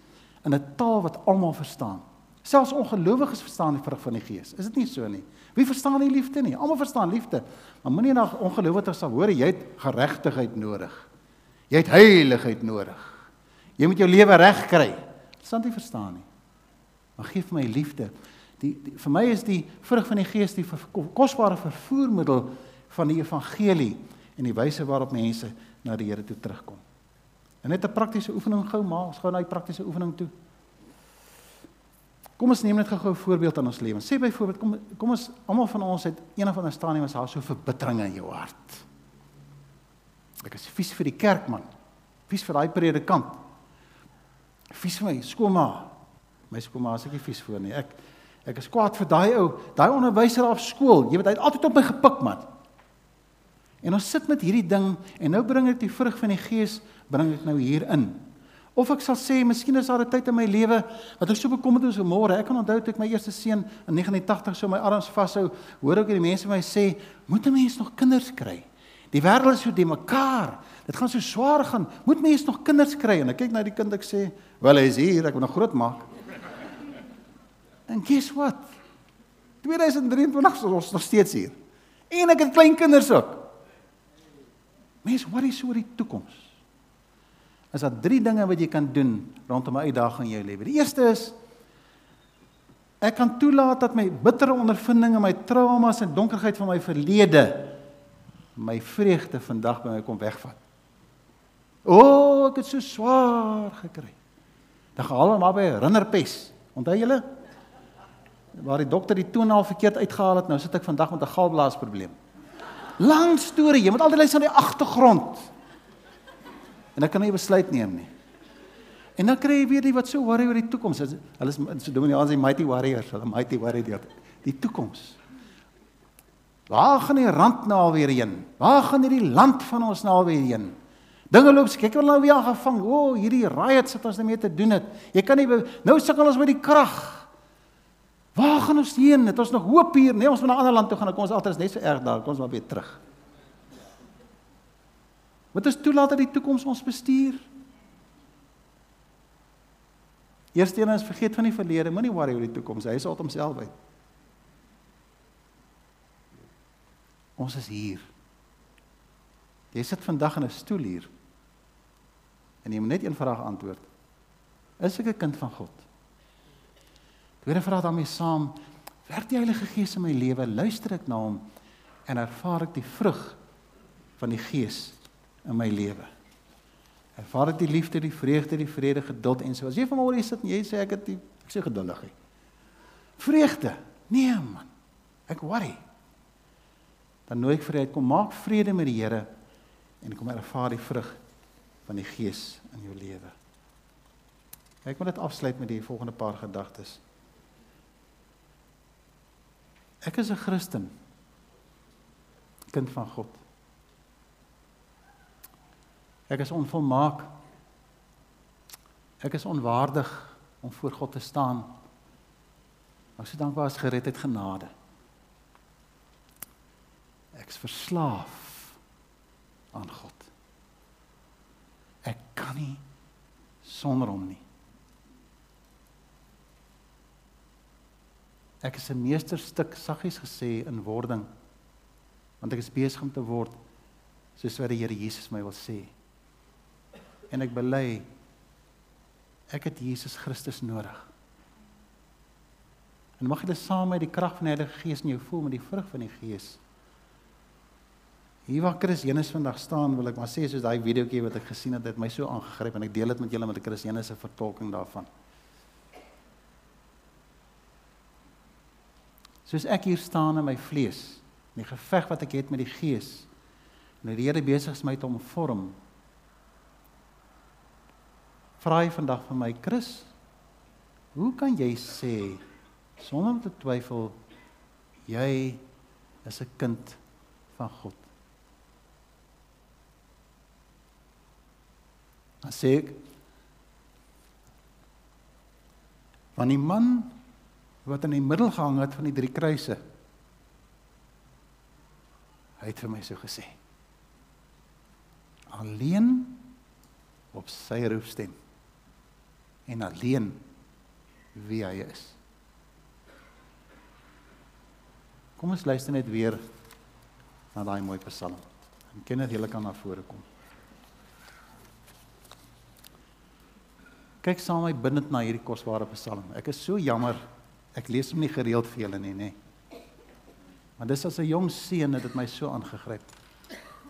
in 'n taal wat almal verstaan. Selfs ongelowiges verstaan die vrug van die Gees. Is dit nie so nie? Wie verstaan nie liefde nie? Almal verstaan liefde. Maar moenie na ongelowiges sal hoor jy het geregtigheid nodig. Jy het heiligheid nodig. Jy moet jou lewe reg kry. Sant nie verstaan nie. Maar gee vir my liefde. Die, die vir my is die vrug van die Gees die kosbare vervoermiddel van die evangelie en die wyse waarop mense na die Here toe terugkom. En net 'n praktiese oefening gou maar, ons gaan na die praktiese oefening toe. Kom ons neem net gou 'n voorbeeld aan ons lewe. Sê byvoorbeeld kom kom ons almal van ons het een of ander stadium was daar so verbittering in jou hart. Ek is vies vir die kerk man. Vies vir daai predikant. Vies vir my skoolma. My skoolma is ek nie vies vir nie. Ek ek is kwaad vir daai ou, daai onderwyser op skool. Jy weet hy het altyd op my gepik man. En ons sit met hierdie ding en nou bring ek die vrug van die gees bring ek nou hier in. Of ek sal sê, miskien is daar 'n tyd in my lewe wat ek so bekommerd is oor môre. Ek kan onthou toe ek my eerste seun in 89 so my arms vashou, hoor ek die mense my sê, "Moet 'n mens nog kinders kry?" Die wêreld is so die mekaar. Dit gaan so swaar gaan. Moet mens nog kinders kry? En ek kyk na die kind ek sê, "Wel, hy is hier, ek wil nog groot maak." En guess what? 2023 is ons nog steeds hier. En ek het klein kinders ook. Mense, wat is oor die toekoms? Is daar drie dinge wat jy kan doen rondom 'n uitdaging in jou lewe. Die eerste is ek kan toelaat dat my bittere ondervindinge, my traumas en donkerheid van my verlede my vreugde vandag by my kom wegvat. O, oh, ek het so swaar gekry. Dan gaan hulle maar by Rinderpes. Onthou julle? Waar die dokter die toon verkeerd uitgehaal het, nou sit ek vandag met 'n galblaasprobleem. Lang storie, jy moet altyd luister na die agtergrond. En ek kan nie besluit neem nie. En dan kry jy weer die wat so worry oor die toekoms. Hulle is so Dominicaans die mighty warriors, hulle mighty worry die die toekoms. Waar gaan die rand nou alweer heen? Waar gaan hierdie land van ons nou alweer heen? Dinge loop kyk wel nou weer aangevang. O, oh, hierdie riots wat ons nou mee te doen het. Jy kan nie nou sukkel ons met die krag. Waar gaan ons heen? Het ons nog hoop hier? Nee, ons moet na 'n ander land toe gaan. Kom ons altyd is net so erg daar. Kom ons maar weer terug. Wat is toelaat dat die toekoms ons bestuur? Eerste een is vergeet van die verlede, moenie worry oor die toekoms. Hy sal homself uit. Ons is hier. Jy sit vandag in 'n stoel hier. En jy moet net een vraag antwoord. Is ek 'n kind van God? Tweede vraag daarmee saam, werk die Heilige Gees in my lewe? Luister ek na hom en ervaar ek die vrug van die Gees in my lewe? Ervaar ek die liefde, die vreugde, die vrede, geduld en so. As jy vanmôre hier sit en jy sê ek het die, ek sê geduldig. Vreugde. Nee man. Ek worry. Dan nooi ek vir jou kom maak vrede met die Here en kom ervaar die vrug van die Gees in jou lewe. Ek wil dit afsluit met die volgende paar gedagtes. Ek is 'n Christen. Kind van God. Ek is onvolmaak. Ek is onwaardig om voor God te staan. Ek is dankbaar as gered het genade. Ek is verslaaf aan God. Ek kan nie sonder hom nie. Ek is 'n meesterstuk saggies gesê in wording want ek is besig om te word soos wat die Here Jesus my wil sê. En ek bely ek het Jesus Christus nodig. En mag dit saam met die krag van die Heilige Gees in jou voel met die vrug van die Gees. Hier waar Chris Jenus vandag staan, wil ek maar sê soos daai videoetjie wat ek gesien het, het my so aangegryp en ek deel dit met julle met Chris Jenus se vertolking daarvan. Soos ek hier staan in my vlees, in die geveg wat ek het met die Gees, en die Here besig is my te vorm. Vra hy vandag van my, Chris, hoe kan jy sê sonder om te twyfel jy is 'n kind van God? Dan sê ek van die man wat in die middel gehang het van die drie kruise. Hy het vir my so gesê. Alleen op sy roepstem en alleen wie hy is. Kom ons luister net weer na daai mooi psalm. En Kenneth, jy kan na vore kom. Kyk saam my bindend na hierdie kosbare Psalm. Ek is so jammer ek lees hom nie gereeld vir julle nie, nê. Maar dis as 'n jong seun het dit my so aangegryp.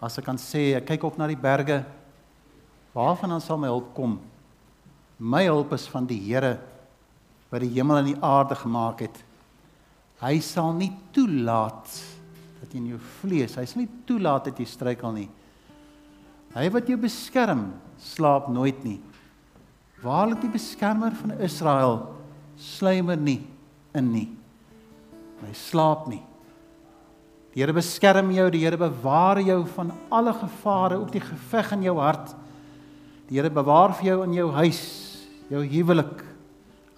As ek kan sê, ek kyk op na die berge, waarvan dan sal my hulp kom? My hulp is van die Here wat die hemel en die aarde gemaak het. Hy sal nie toelaat dat jy in jou vlees, hy sal nie toelaat dat jy struikel nie. Hy wat jou beskerm, slaap nooit nie. Waarlik die beskermer van Israel sluimer nie in nie. Hy slaap nie. Die Here beskerm jou, die Here bewaar jou van alle gevare, ook die geveg in jou hart. Die Here bewaar vir jou in jou huis, jou huwelik,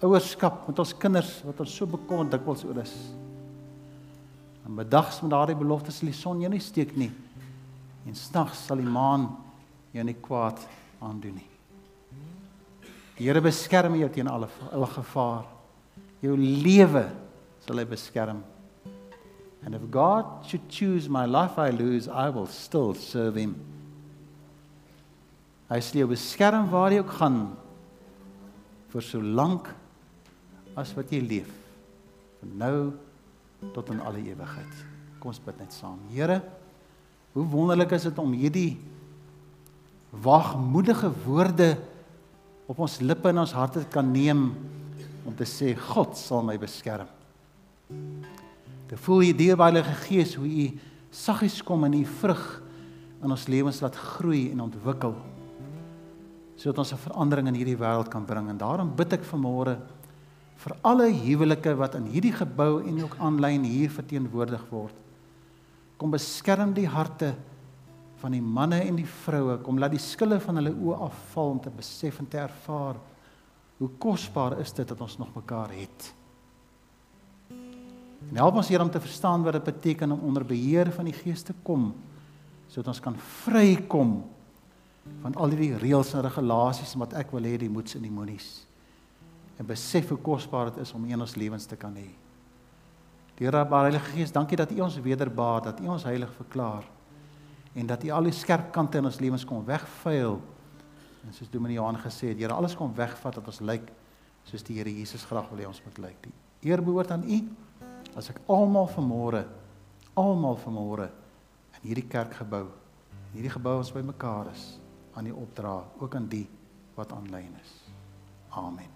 ouerskap met ons kinders wat ons so bekommerd dikwels oor is. En bedags met daardie beloftes sal die son jou nie steek nie. En snags sal die maan jou nie kwaad aandoen nie. Die Here beskerm jou teen alle alle gevaar. Jou lewe sal hy beskerm. And if God should choose my life I lose, I will still serve him. Hy sal jou beskerm waar jy ook gaan vir so lank as wat jy leef. Van nou tot in alle ewigheid. Kom ons bid net saam. Here, hoe wonderlik is dit om hierdie wagmoedige woorde op ons lippe en ons harte kan neem om te sê God sal my beskerm. Te voel die Heilige Gees hoe u saggies kom en u vrug in ons lewens laat groei en ontwikkel. Sodat ons 'n verandering in hierdie wêreld kan bring en daarom bid ek vanmôre vir alle huwelike wat in hierdie gebou en ook aanlyn hier verteenwoordig word. Kom beskerm die harte van die manne en die vroue, kom laat die skille van hulle oë afval om te besef en te ervaar hoe kosbaar is dit dat ons nog mekaar het. En help ons hier om te verstaan wat dit beteken om onder beheer van die Gees te kom sodat ons kan vrykom van al die reëls en regulasies wat ek wil hê die moets en die moenies. En besef hoe kosbaar dit is om in ons lewens te kan hê. Here Heilige Gees, dankie dat U ons wederbaar, dat U ons heilig verklaar en dat U al die skerp kante in ons lewens kom wegvuil. En soos Dominee Johan gesê het, Here, alles kom wegvat dat ons lyk soos die Here Jesus graag wil hê ons moet lyk. Die eer behoort aan U. As ek almal vanmôre, almal vanmôre in hierdie kerkgebou, hierdie gebou ons bymekaar is, aan U opdra, ook aan die wat aanlyn is. Amen.